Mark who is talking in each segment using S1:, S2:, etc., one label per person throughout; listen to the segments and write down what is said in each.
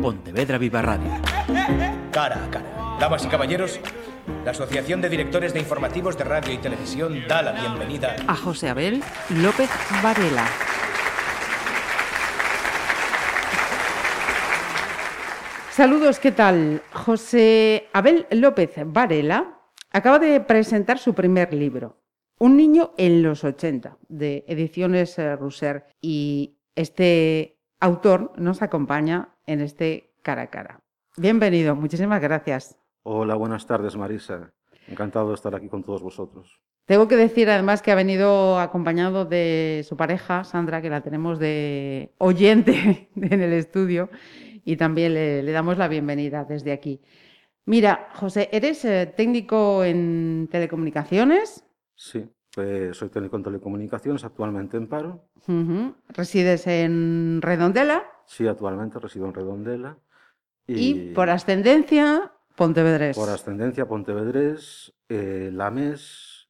S1: Pontevedra Viva Radio.
S2: Cara a cara. Damas y caballeros, la Asociación de Directores de Informativos de Radio y Televisión da la bienvenida
S3: a José Abel López Varela. Saludos, ¿qué tal? José Abel López Varela acaba de presentar su primer libro, Un niño en los 80, de Ediciones eh, Russer. Y este autor nos acompaña en este cara a cara. Bienvenido, muchísimas gracias.
S4: Hola, buenas tardes, Marisa. Encantado de estar aquí con todos vosotros.
S3: Tengo que decir además que ha venido acompañado de su pareja, Sandra, que la tenemos de oyente en el estudio y también le, damos la bienvenida desde aquí. Mira, José, ¿eres eh, técnico en telecomunicaciones?
S4: Sí, pues soy técnico en telecomunicaciones, actualmente en paro.
S3: ¿Resides en Redondela?
S4: Sí, actualmente resido en Redondela.
S3: Y, por ascendencia, Pontevedrés.
S4: Por ascendencia, Pontevedrés, eh, Lames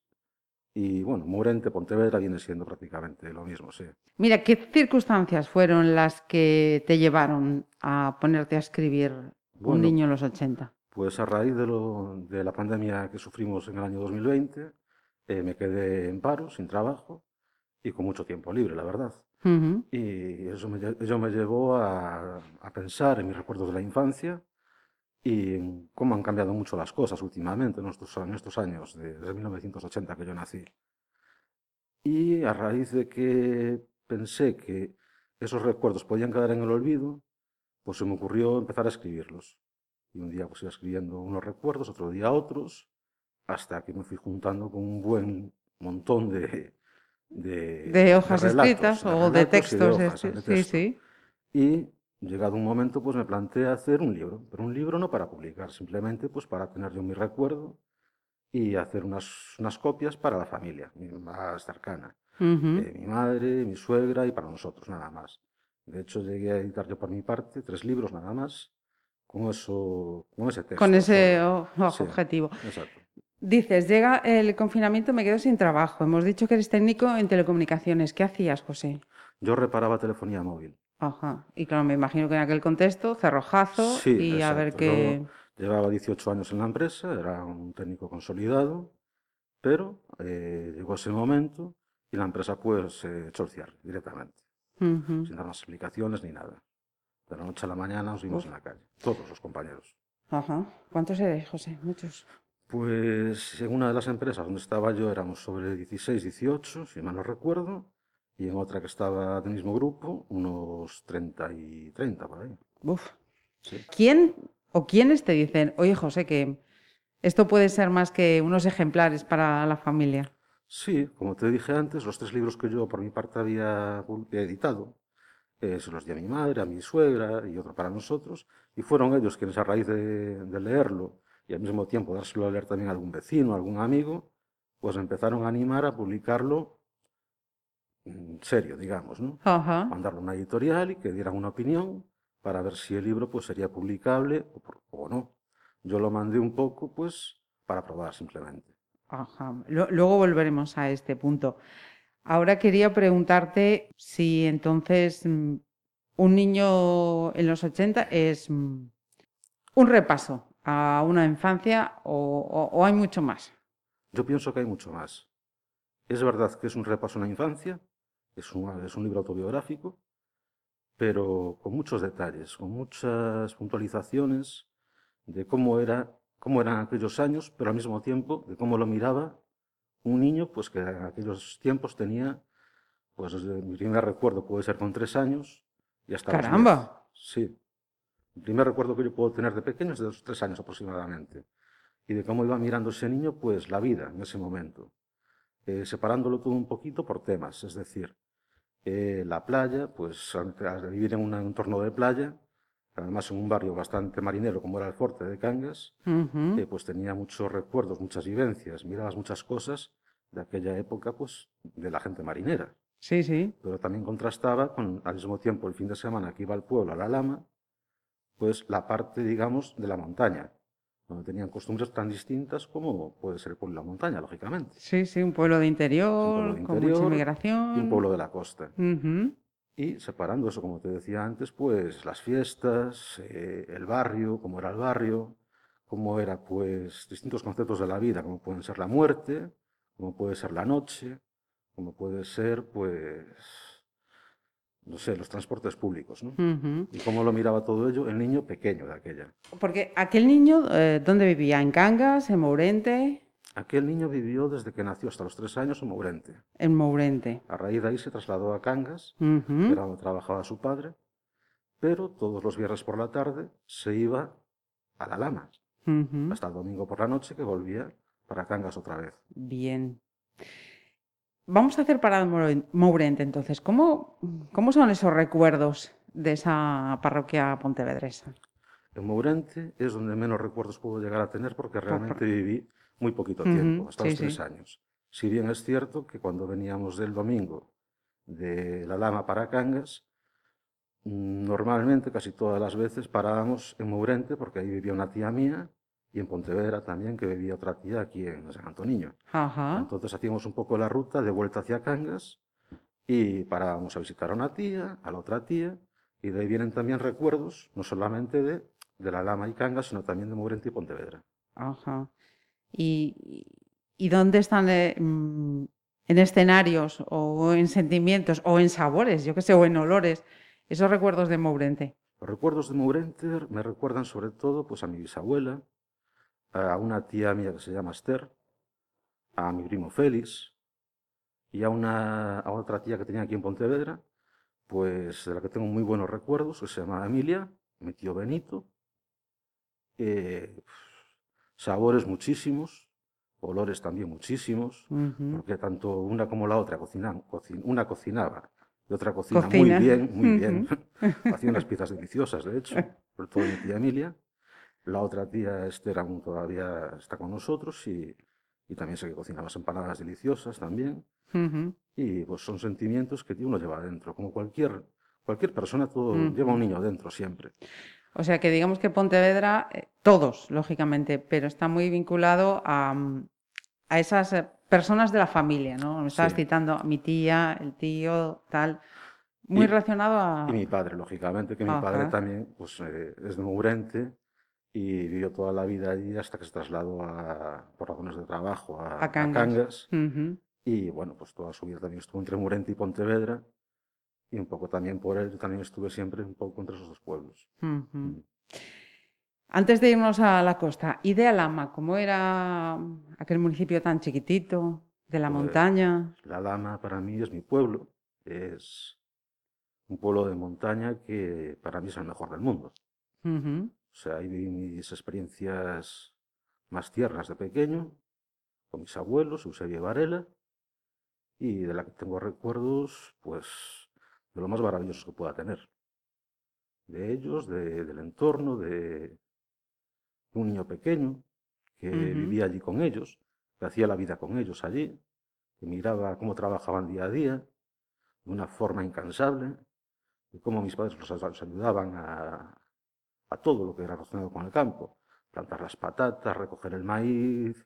S4: y, bueno, Murente, Pontevedra viene siendo prácticamente lo mismo, sí.
S3: Mira, ¿qué circunstancias fueron las que te llevaron a ponerte a escribir Un niño en los 80?
S4: Pues a raíz de, lo, de la pandemia que sufrimos en el año 2020, eh, me quedé en paro, sin trabajo y con mucho tiempo libre, la verdad. Y eso me, me llevó a, a, pensar en mis recuerdos de la infancia y en cómo han cambiado mucho las cosas últimamente en estos, en estos años, desde 1980 que yo nací. Y a raíz de que pensé que esos recuerdos podían quedar en el olvido, pues se me ocurrió empezar a escribirlos. Y un día pues iba escribiendo unos recuerdos, otro día otros, hasta que me fui juntando con un buen montón de,
S3: de, hojas escritas o de textos. sí, sí.
S4: Y llegado un momento, pues me planteé hacer un libro, pero un libro no para publicar, simplemente pues para tener yo mi recuerdo y hacer unas, unas copias para la familia más cercana, mi madre, mi suegra y para nosotros, nada más. De hecho, llegué a editar yo por mi parte tres libros nada más, con, eso, con ese texto.
S3: Con ese objetivo. exacto. Dices, llega el confinamiento, me quedo sin trabajo. Hemos dicho que eres técnico en telecomunicaciones. ¿Qué hacías, José?
S4: Yo reparaba telefonía móvil.
S3: Ajá. Y claro, me imagino que en aquel contexto, cerrojazo y a ver qué...
S4: llevaba 18 años en la empresa, era un técnico consolidado, pero eh, llegó ese momento y la empresa pues se echó el cierre directamente, sin dar más explicaciones ni nada. De la noche a la mañana nos vimos en la calle, todos los compañeros.
S3: Ajá. ¿Cuántos eres, José? Muchos.
S4: Pues en una de las empresas donde estaba yo éramos sobre 16, 18, si mal no recuerdo, y en otra que estaba del mismo grupo, unos 30 y 30 por ahí.
S3: Uf. ¿Quién o quiénes te dicen, oye José, que esto puede ser más que unos ejemplares para la familia?
S4: Sí, como te dije antes, los tres libros que yo por mi parte había editado, eh, se los di a mi madre, a mi suegra y otro para nosotros, y fueron ellos quienes a raíz de, de leerlo y al mismo tiempo dárselo a leer también a algún vecino, a algún amigo, pues empezaron a animar a publicarlo en serio, digamos, ¿no? Mandarlo a una editorial y que dieran una opinión para ver si el libro pues sería publicable o, no. Yo lo mandé un poco pues para probar simplemente.
S3: Ajá. Luego volveremos a este punto. Ahora quería preguntarte si entonces mm, un niño en los 80 es mm, un repaso a una infancia o, hay mucho más?
S4: Yo pienso que hay mucho más. Es verdad que es un repaso a una infancia, es un, es un libro autobiográfico, pero con muchos detalles, con muchas puntualizaciones de cómo, era, cómo eran aquellos años, pero al mismo tiempo de cómo lo miraba un niño pues que en aquellos tiempos tenía, pues mi primer recuerdo puede ser con tres años y hasta
S3: ¡Caramba!
S4: sí, el primer recuerdo que yo puedo tener de pequeño es de los tres años aproximadamente. Y de cómo iba mirando ese niño, pues la vida en ese momento. Eh, separándolo todo un poquito por temas, es decir, eh, la playa, pues al, vivir en un entorno de playa, además en un barrio bastante marinero como era el Forte de Cangas, eh, pues tenía muchos recuerdos, muchas vivencias, mirabas muchas cosas de aquella época, pues de la gente marinera.
S3: Sí, sí.
S4: Pero también contrastaba con, al mismo tiempo, el fin de semana que iba al pueblo, a la Lama, pues la parte, digamos, de la montaña, donde tenían costumbres tan distintas como puede ser el pueblo de la montaña, lógicamente.
S3: Sí, sí, un pueblo de interior, con mucha inmigración.
S4: Y un pueblo de la costa. y separando eso, como te decía antes, pues las fiestas, eh, el barrio, cómo era el barrio, cómo era pues distintos conceptos de la vida, como pueden ser la muerte, como puede ser la noche, como puede ser pues no sé, los transportes públicos, ¿no? Y cómo lo miraba todo ello el niño pequeño de aquella.
S3: Porque aquel niño, eh, ¿dónde vivía? ¿En Cangas, en Mourente?
S4: Aquel niño vivió desde que nació hasta los tres años en Mourente.
S3: En Mourente.
S4: A raíz de ahí se trasladó a Cangas, que era donde trabajaba su padre, pero todos los viernes por la tarde se iba a La Lama, hasta el domingo por la noche que volvía para Cangas otra vez.
S3: Bien. Vamos a hacer para Mourente entonces. ¿Cómo, ¿Cómo son esos recuerdos de esa parroquia pontevedresa?
S4: En Mourente es donde menos recuerdos puedo llegar a tener porque realmente viví muy poquito tiempo, hasta los tres años. Si bien es cierto que cuando veníamos del domingo de La Lama para Cangas, normalmente, casi todas las veces, parábamos en Mourente porque ahí vivía una tía mía y en Pontevedra también, que vivía otra tía aquí en San Antoniño. Entonces hacíamos un poco la ruta de vuelta hacia Cangas y parábamos a visitar a una tía, a la otra tía, y de ahí vienen también recuerdos, no solamente de, de La Lama y Cangas, sino también de Mourente y Pontevedra.
S3: Ajá. ¿Y, y dónde están eh, mm, en escenarios o en sentimientos o en sabores, yo qué sé, o en olores, esos recuerdos de Mourente?
S4: Los recuerdos de Mourente me recuerdan sobre todo pues, a mi bisabuela, a una tía mía que se llama Esther, a mi primo Félix y a, una, a otra tía que tenía aquí en Pontevedra, pues de la que tengo muy buenos recuerdos, que se llama Emilia, mi tío Benito. Eh, sabores muchísimos, olores también muchísimos, porque tanto una como la otra cocinan, una cocinaba y otra cocina, muy bien, muy bien. Hacía unas piezas deliciosas, de hecho, sobre todo mi tía Emilia. La otra tía Esther aún todavía está con nosotros y, y también sé que cocina las empanadas deliciosas también. Y pues son sentimientos que uno lleva adentro, como cualquier, cualquier persona, todo lleva un niño adentro siempre.
S3: O sea que digamos que Pontevedra, eh, todos, lógicamente, pero está muy vinculado a, a esas eh, personas de la familia, ¿no? Me estabas citando a mi tía, el tío, tal. Muy relacionado a...
S4: Y mi padre, lógicamente, que mi padre también pues, eh, es de Mourente y vivió toda la vida allí hasta que se trasladó a, por razones de trabajo a, Cangas. Y bueno, pues toda su vida también estuvo entre Mourente y Pontevedra y un poco también por él, yo también estuve siempre un poco entre esos dos pueblos. Mm.
S3: Antes de irnos a la costa, ¿y de Alama? ¿Cómo era aquel municipio tan chiquitito, de la pues, montaña?
S4: La Lama para mí es mi pueblo, es un pueblo de montaña que para mí es el mejor del mundo. O sea, ahí viví mis experiencias más tiernas de pequeño, con mis abuelos, Eusebio Varela, y de la que tengo recuerdos, pues de lo más maravilloso que pueda tener. De ellos, del entorno, de un niño pequeño que vivía allí con ellos, que hacía la vida con ellos allí, que miraba cómo trabajaban día a día, de una forma incansable, y cómo mis padres los, ayudaban a, todo lo que era relacionado con el campo, plantar las patatas, recoger el maíz,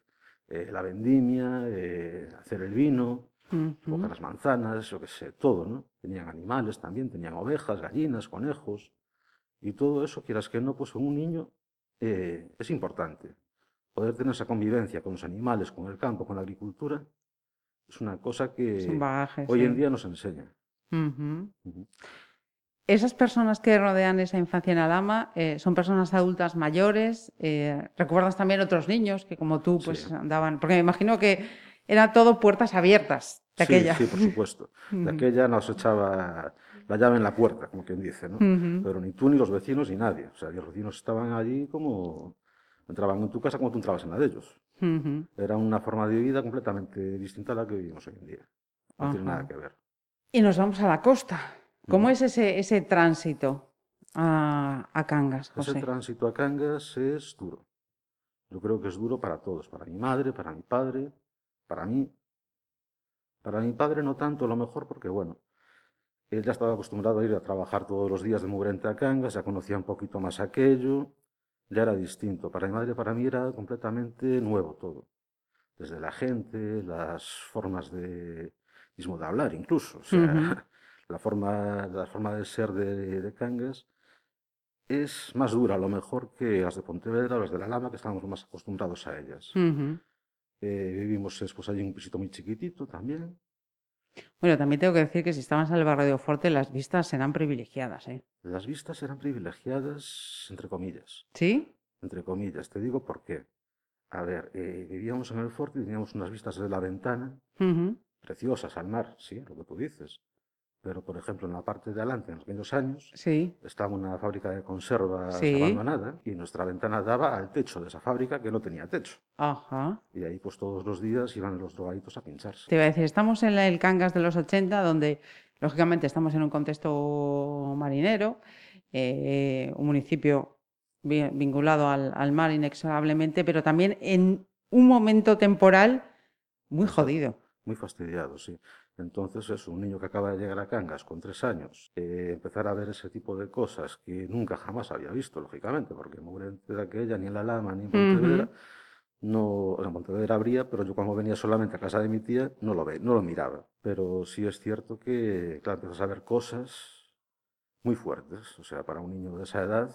S4: eh, la vendimia, eh, hacer el vino, uh las manzanas, yo qué sé, todo, ¿no? Tenían animales también, tenían ovejas, gallinas, conejos, y todo eso, quieras que no, pues un niño eh, es importante. Poder tener esa convivencia con los animales, con el campo, con la agricultura, es una cosa que hoy en día nos enseña.
S3: Esas personas que rodean esa infancia en Alama eh, son personas adultas mayores. Eh, ¿Recuerdas también otros niños que como tú pues andaban? Porque me imagino que era todo puertas abiertas de aquella.
S4: Sí, por supuesto. De aquella nos echaba la llave en la puerta, como quien dice, ¿no? Pero ni tú, ni los vecinos, ni nadie. O sea, los vecinos estaban allí como... Entraban en tu casa como tú entrabas en la de ellos. Era una forma de vida completamente distinta a la que vivimos hoy en día. No tiene nada que ver.
S3: Y nos vamos a la costa. ¿Cómo es ese, ese tránsito a, a Cangas, José?
S4: Ese tránsito a Cangas es duro. Yo creo que es duro para todos, para mi madre, para mi padre, para mí. Para mi padre no tanto, a lo mejor porque, bueno, él ya estaba acostumbrado a ir a trabajar todos los días de Mugrente a Cangas, ya conocía un poquito más aquello, ya era distinto. Para mi madre, para mí era completamente nuevo todo. Desde la gente, las formas de, mismo de hablar incluso. O sea, la forma, la forma de ser de, de Cangas es más dura a lo mejor que las de Pontevedra o las de la Lama, que estábamos más acostumbrados a ellas. Eh, vivimos después allí en un pisito muy chiquitito también.
S3: Bueno, también tengo que decir que si estabas en el barrio de Oforte, las vistas eran privilegiadas, ¿eh?
S4: Las vistas eran privilegiadas, entre comillas.
S3: ¿Sí?
S4: Entre comillas. Te digo por qué. A ver, eh, vivíamos en el Forte y teníamos unas vistas desde la ventana, preciosas al mar, sí, lo que tú dices. Pero, por ejemplo, en la parte de adelante, en aquellos años,
S3: sí.
S4: estaba una fábrica de conservas abandonada y nuestra ventana daba al techo de esa fábrica que no tenía techo.
S3: Ajá.
S4: Y ahí, pues todos los días iban los drogaditos a pincharse.
S3: Te iba a decir, estamos en el Cangas de los 80, donde, lógicamente, estamos en un contexto marinero, eh, un municipio vinculado al, al mar inexorablemente, pero también en un momento temporal muy jodido.
S4: Muy fastidiado, sí. Entonces, es un niño que acaba de llegar a Cangas con tres años, eh, empezar a ver ese tipo de cosas que nunca jamás había visto, lógicamente, porque en aquella, ni en La Lama, ni en Pontevedra, no, en Pontevedra habría, pero yo cuando venía solamente a casa de mi tía no lo, ve, no lo miraba. Pero sí es cierto que, claro, empiezas a ver cosas muy fuertes. O sea, para un niño de esa edad,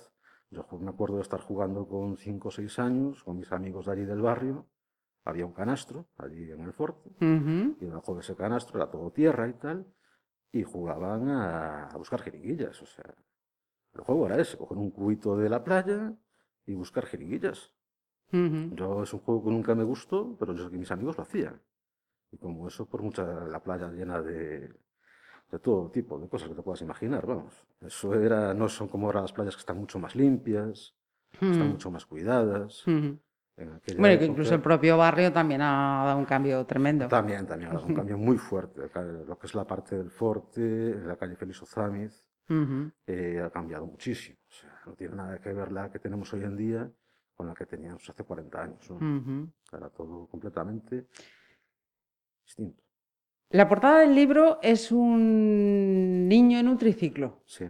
S4: yo me acuerdo de estar jugando con cinco o seis años con mis amigos de allí del barrio había un canastro allí en el forte, y debajo de ese canastro era todo tierra y tal, y jugaban a, buscar jeringuillas. O sea, el juego era ese, coger un cubito de la playa y buscar jeringuillas. Yo es un juego que nunca me gustó, pero yo sé que mis amigos lo hacían. Y como eso, por mucha la playa llena de, de todo tipo de cosas que te puedas imaginar, vamos. Eso era, no son como ahora las playas que están mucho más limpias, están mucho más cuidadas.
S3: Bueno, que incluso el propio barrio también ha dado un cambio tremendo.
S4: También, también ha dado un cambio muy fuerte. Lo que es la parte del Forte, la calle Félix Ozamiz, eh, ha cambiado muchísimo. O sea, no tiene nada que ver la que tenemos hoy en día con la que teníamos hace 40 años. Era todo completamente distinto.
S3: La portada del libro es un niño en un triciclo.
S4: Sí.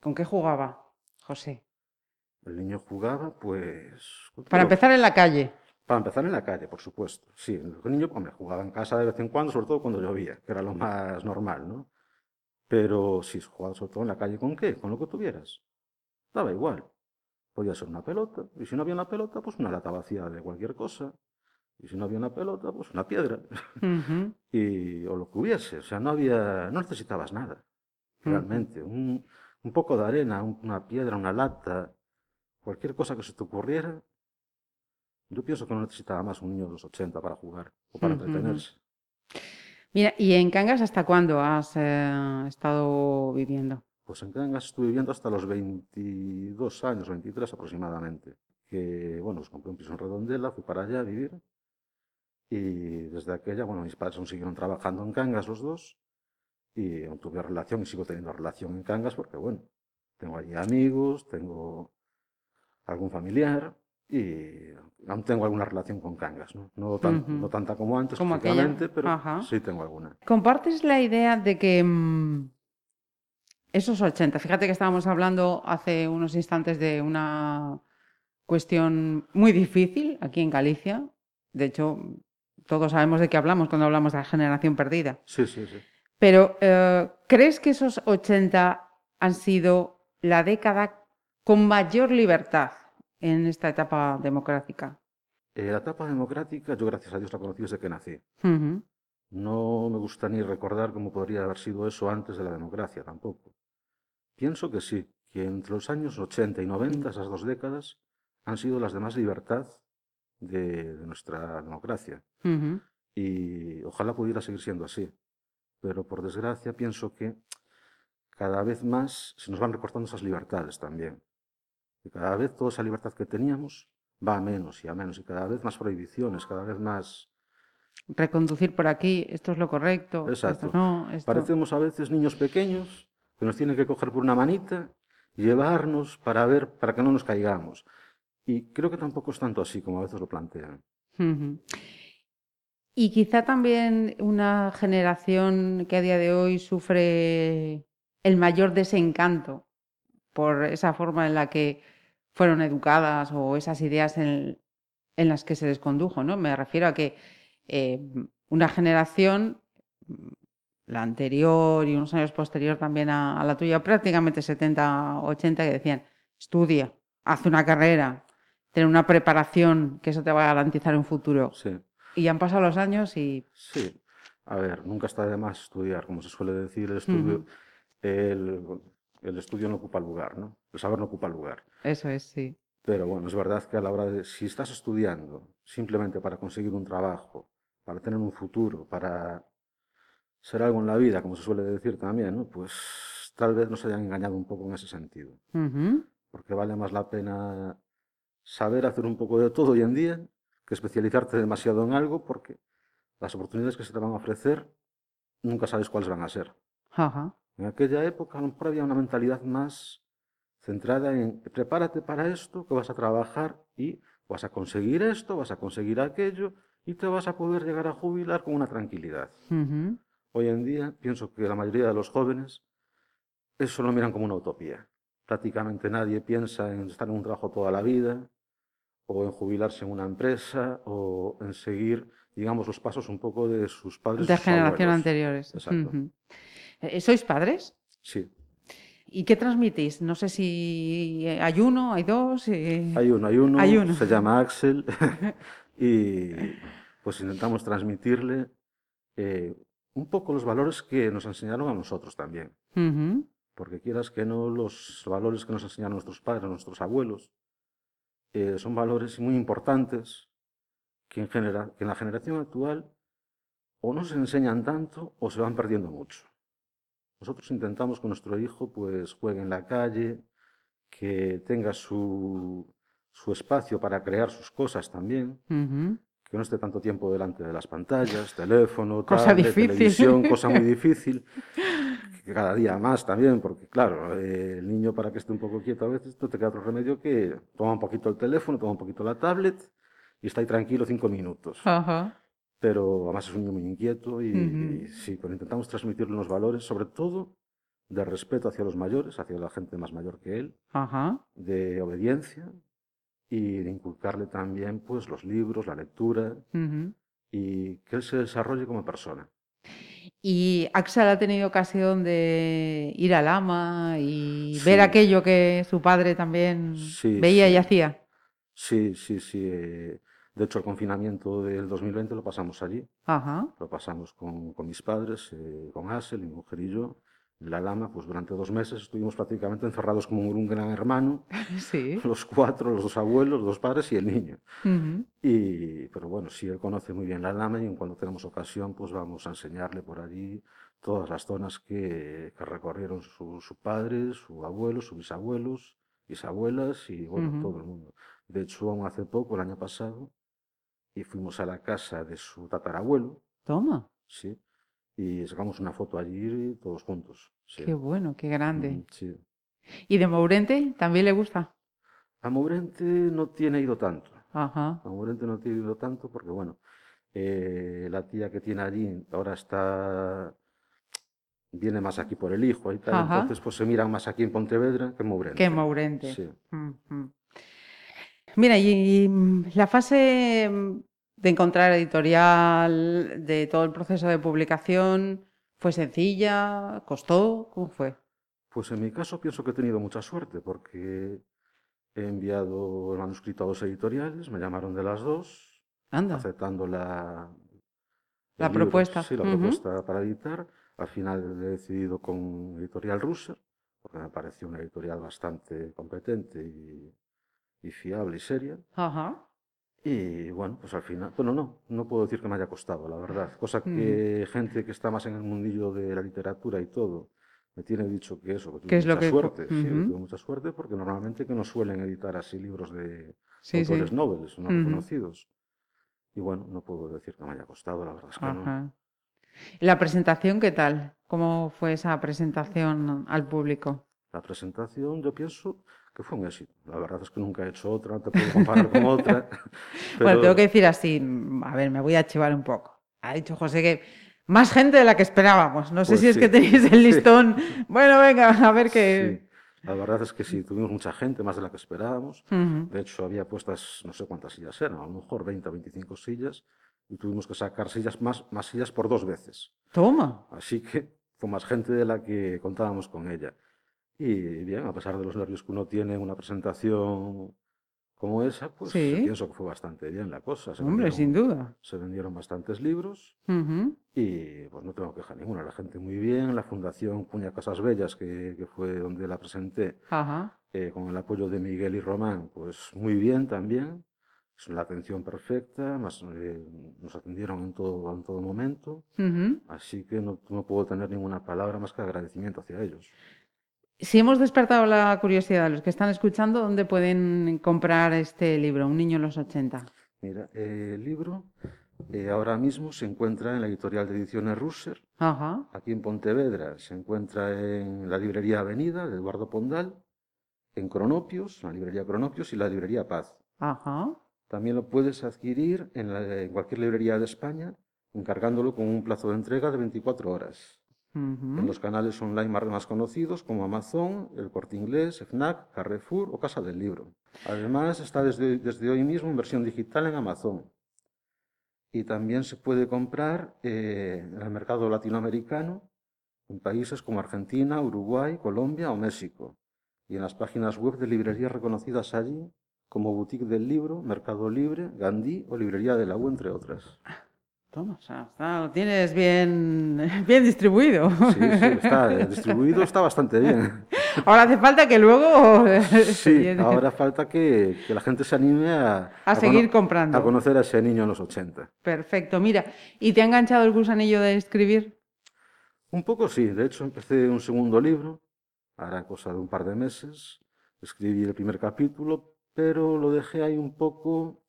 S3: ¿Con qué jugaba, José?
S4: El niño jugaba, pues...
S3: Para empezar en la calle.
S4: Para empezar en la calle, por supuesto. Sí, el niño hombre, jugaba en casa de vez en cuando, sobre todo cuando llovía, que era lo más normal, ¿no? Pero sí, jugaba sobre todo en la calle, ¿con qué? Con lo que tuvieras. Daba igual. Podía ser una pelota, y si no había una pelota, pues una lata vacía de cualquier cosa. Y si no había una pelota, pues una piedra. y, o lo que hubiese. O sea, no había, no necesitabas nada. Realmente. un, un, poco de arena, una piedra, una lata, cualquier cosa que se te ocurriera, yo pienso que no necesitaba más un niño de los 80 para jugar o para entretenerse.
S3: Mira, ¿y en Cangas hasta cuándo has eh, estado viviendo?
S4: Pues en Cangas estuve viviendo hasta los 22 años, 23 aproximadamente. Que, bueno, pues compré un piso en Redondela, fui para allá a vivir. Y desde aquella, bueno, mis padres aún siguieron trabajando en Cangas los dos. Y tuve relación y sigo teniendo relación en Cangas porque, bueno, tengo allí amigos, tengo algún familiar y aún tengo alguna relación con Cangas, ¿no? No, tanta como antes, como pero sí tengo alguna.
S3: ¿Compartes la idea de que mm, esos 80, fíjate que estábamos hablando hace unos instantes de una cuestión muy difícil aquí en Galicia, de hecho todos sabemos de qué hablamos cuando hablamos de la generación perdida.
S4: Sí, sí, sí.
S3: Pero eh, ¿crees que esos 80 han sido la década con mayor libertad en esta etapa democrática?
S4: Eh, la etapa democrática, yo gracias a Dios la conocí desde que nací. No me gusta ni recordar cómo podría haber sido eso antes de la democracia tampoco. Pienso que sí, que entre los años 80 y 90, esas dos décadas, han sido las de más libertad de, nuestra democracia. Y ojalá pudiera seguir siendo así. Pero por desgracia pienso que cada vez más se nos van recortando esas libertades también. Y cada vez toda esa libertad que teníamos va a menos y a menos, y cada vez más prohibiciones, cada vez más...
S3: Reconducir por aquí, esto es lo correcto.
S4: Exacto. Parecemos a veces niños pequeños que nos tienen que coger por una manita y llevarnos para ver, para que no nos caigamos. Y creo que tampoco es tanto así como a veces lo plantean.
S3: Y quizá también una generación que a día de hoy sufre el mayor desencanto por esa forma en la que fueron educadas o esas ideas en, las que se les condujo, ¿no? Me refiero a que eh, una generación la anterior y unos años posterior también a, la tuya, prácticamente 70, 80, que decían, estudia, haz una carrera, ten una preparación, que eso te va a garantizar un futuro.
S4: Sí.
S3: Y han pasado los años y...
S4: Sí, a ver, nunca está de más estudiar, como se suele decir, el estudio, el, el, estudio no ocupa lugar, ¿no? El saber no ocupa lugar.
S3: Eso es, sí.
S4: Pero bueno, es verdad que a la hora de, si estás estudiando simplemente para conseguir un trabajo, para tener un futuro, para ser algo en la vida, como se suele decir también, ¿no? pues tal vez nos hayan engañado un poco en ese sentido. Porque vale más la pena saber hacer un poco de todo hoy en día que especializarte demasiado en algo porque las oportunidades que se te van a ofrecer nunca sabes cuáles van a ser. En aquella época a lo mejor había una mentalidad más centrada en prepárate para esto, que vas a trabajar y vas a conseguir esto, vas a conseguir aquello y te vas a poder llegar a jubilar con una tranquilidad. Hoy en día pienso que la mayoría de los jóvenes eso lo miran como una utopía. Prácticamente nadie piensa en estar en un trabajo toda la vida o en jubilarse en una empresa o en seguir, digamos, los pasos un poco de sus padres.
S3: De generación anteriores.
S4: Exacto.
S3: ¿Sois padres?
S4: Sí.
S3: ¿Y qué transmitís? No sé si hay uno, hay dos.
S4: Hay uno, hay uno, hay uno. Se llama Axel y pues intentamos transmitirle eh, un poco los valores que nos enseñaron a nosotros también. Porque quieras que no, los valores que nos enseñaron nuestros padres, nuestros abuelos, eh, son valores muy importantes que en, que en la generación actual o no se enseñan tanto o se van perdiendo mucho. Nosotros intentamos que nuestro hijo pues juegue en la calle, que tenga su, su espacio para crear sus cosas también, que no esté tanto tiempo delante de las pantallas, teléfono,
S3: cosa
S4: televisión, cosa muy difícil, que cada día más también, porque claro, eh, el niño para que esté un poco quieto a veces no te queda otro remedio que toma un poquito el teléfono, toma un poquito la tablet y está ahí tranquilo cinco minutos. Pero además es un niño muy inquieto y, sí, pero intentamos transmitirle unos valores, sobre todo de respeto hacia los mayores, hacia la gente más mayor que él, de obediencia, y de inculcarle también pues, los libros, la lectura y que él se desarrolle como persona.
S3: Y Axel ha tenido ocasión de ir al ama y ver aquello que su padre también veía y hacía.
S4: Sí, sí, sí. De hecho, el confinamiento del 2020 lo pasamos allí. Lo pasamos con, con mis padres, eh, con Axel, mi mujer y yo la lama, pues durante dos meses estuvimos prácticamente encerrados como un gran hermano,
S3: sí.
S4: los cuatro, los dos abuelos, los dos padres y el niño. y, pero bueno, sí, él conoce muy bien la lama y cuando tenemos ocasión, pues vamos a enseñarle por allí todas las zonas que, que recorrieron su, su, padre, su abuelo, sus bisabuelos, bisabuelas y bueno, todo el mundo. De hecho, aún hace poco, el año pasado, y fuimos a la casa de su tatarabuelo.
S3: Toma.
S4: Sí y sacamos una foto allí todos juntos.
S3: Qué bueno, qué grande.
S4: Mm, sí.
S3: ¿Y de Mourente también le gusta?
S4: A Mourente no tiene ido tanto.
S3: Ajá.
S4: A Mourente no tiene ido tanto porque, bueno, eh, la tía que tiene allí ahora está viene más aquí por el hijo y tal, entonces pues se miran más aquí en Pontevedra que en Mourente.
S3: Que en Mourente. Sí. Mira, y la fase de encontrar editorial, de todo el proceso de publicación, ¿fue sencilla? ¿Costó? ¿Cómo fue?
S4: Pues en mi caso pienso que he tenido mucha suerte porque he enviado el manuscrito a dos editoriales, me llamaron de las dos,
S3: Anda.
S4: aceptando la,
S3: la propuesta.
S4: Sí, la propuesta para editar. Al final he decidido con Editorial Russer, porque me pareció una editorial bastante competente y, y fiable y seria.
S3: Ajá.
S4: Y bueno, pues al final, bueno, no, no puedo decir que me haya costado, la verdad. Cosa que mm. gente que está más en el mundillo de la literatura y todo, me tiene dicho que eso, que tuve mucha suerte. Sí, tuve mucha suerte porque normalmente que no suelen editar así libros de autores nobles, no reconocidos. Y bueno, no puedo decir que me haya costado, la verdad es que no.
S3: ¿La presentación qué tal? ¿Cómo fue esa presentación al público?
S4: La presentación, yo pienso, que fue un éxito. La verdad es que nunca he hecho otra, no te puedo comparar con otra.
S3: Bueno, tengo que decir así, a ver, me voy a chivar un poco. Ha dicho José que más gente de la que esperábamos. No sé pues si es que tenéis el listón. Bueno, venga, a ver qué.
S4: La verdad es que sí, tuvimos mucha gente, más de la que esperábamos. De hecho, había puestas, no sé cuántas sillas eran, a lo mejor 20 o 25 sillas, y tuvimos que sacar sillas más, más sillas por dos veces.
S3: Toma.
S4: Así que fue más gente de la que contábamos con ella. Y bien, a pesar de los nervios que uno tiene en una presentación como esa, pues pienso que fue bastante bien la cosa.
S3: Hombre, sin duda.
S4: Se vendieron bastantes libros y pues no tengo queja ninguna. La gente muy bien, la Fundación Cuña Casas Bellas, que, que fue donde la presenté, eh, con el apoyo de Miguel y Román, pues muy bien también. Es la atención perfecta, más, eh, nos atendieron en todo, en todo momento, así que no, no puedo tener ninguna palabra más que agradecimiento hacia ellos.
S3: Si hemos despertado la curiosidad de los que están escuchando, ¿dónde pueden comprar este libro, Un niño en los 80?
S4: Mira, el libro eh, ahora mismo se encuentra en la editorial de ediciones Russer, aquí en Pontevedra, se encuentra en la librería Avenida de Eduardo Pondal, en Cronopios, la librería Cronopios y la librería Paz. También lo puedes adquirir en, en cualquier librería de España, encargándolo con un plazo de entrega de 24 horas en los canales online más, conocidos como Amazon, El Corte Inglés, FNAC, Carrefour o Casa del Libro. Además, está desde, desde hoy mismo en versión digital en Amazon. Y también se puede comprar eh, en el mercado latinoamericano en países como Argentina, Uruguay, Colombia o México. Y en las páginas web de librerías reconocidas allí como Boutique del Libro, Mercado Libre, Gandhi o Librería de la U, entre otras.
S3: Toma, o sea, lo tienes bien, bien distribuido.
S4: Sí, sí, está distribuido, está bastante bien.
S3: Ahora hace falta que luego...
S4: Sí, ahora falta que, que la gente se anime a...
S3: A, seguir comprando.
S4: A conocer a ese niño en los 80.
S3: Perfecto, mira, ¿y te ha enganchado el gusanillo de escribir?
S4: Un poco sí, de hecho empecé un segundo libro, ahora cosa de un par de meses, escribí el primer capítulo, pero lo dejé ahí un poco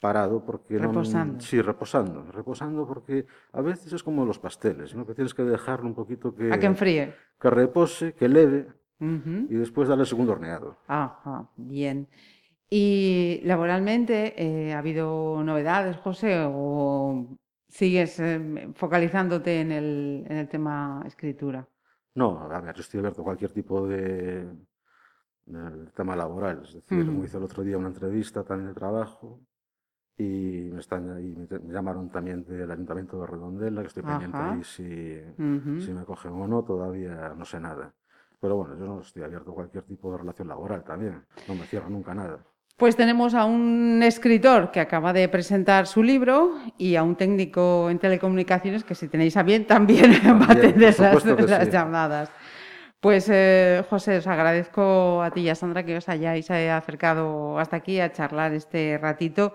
S4: parado porque
S3: reposando.
S4: sí, reposando, reposando porque a veces es como los pasteles, ¿no? que tienes que dejarlo un poquito que
S3: a que enfríe,
S4: que repose, que leve y después darle el segundo horneado.
S3: Ajá, bien. Y laboralmente eh, ha habido novedades, José, o sigues eh, focalizándote en el, en el tema escritura.
S4: No, a ver, yo estoy abierto a cualquier tipo de, tema laboral, es decir, como hice el otro día una entrevista también de trabajo y me, están, me llamaron también del Ayuntamiento de Redondela, que estoy pendiente ahí si, si me cogen o no, todavía no sé nada. Pero bueno, yo no estoy abierto a cualquier tipo de relación laboral también, no me cierro nunca nada.
S3: Pues tenemos a un escritor que acaba de presentar su libro y a un técnico en telecomunicaciones que si tenéis a bien también, va a atender las, llamadas. Pues eh, José, os agradezco a ti y a Sandra que os hayáis eh, acercado hasta aquí a charlar este ratito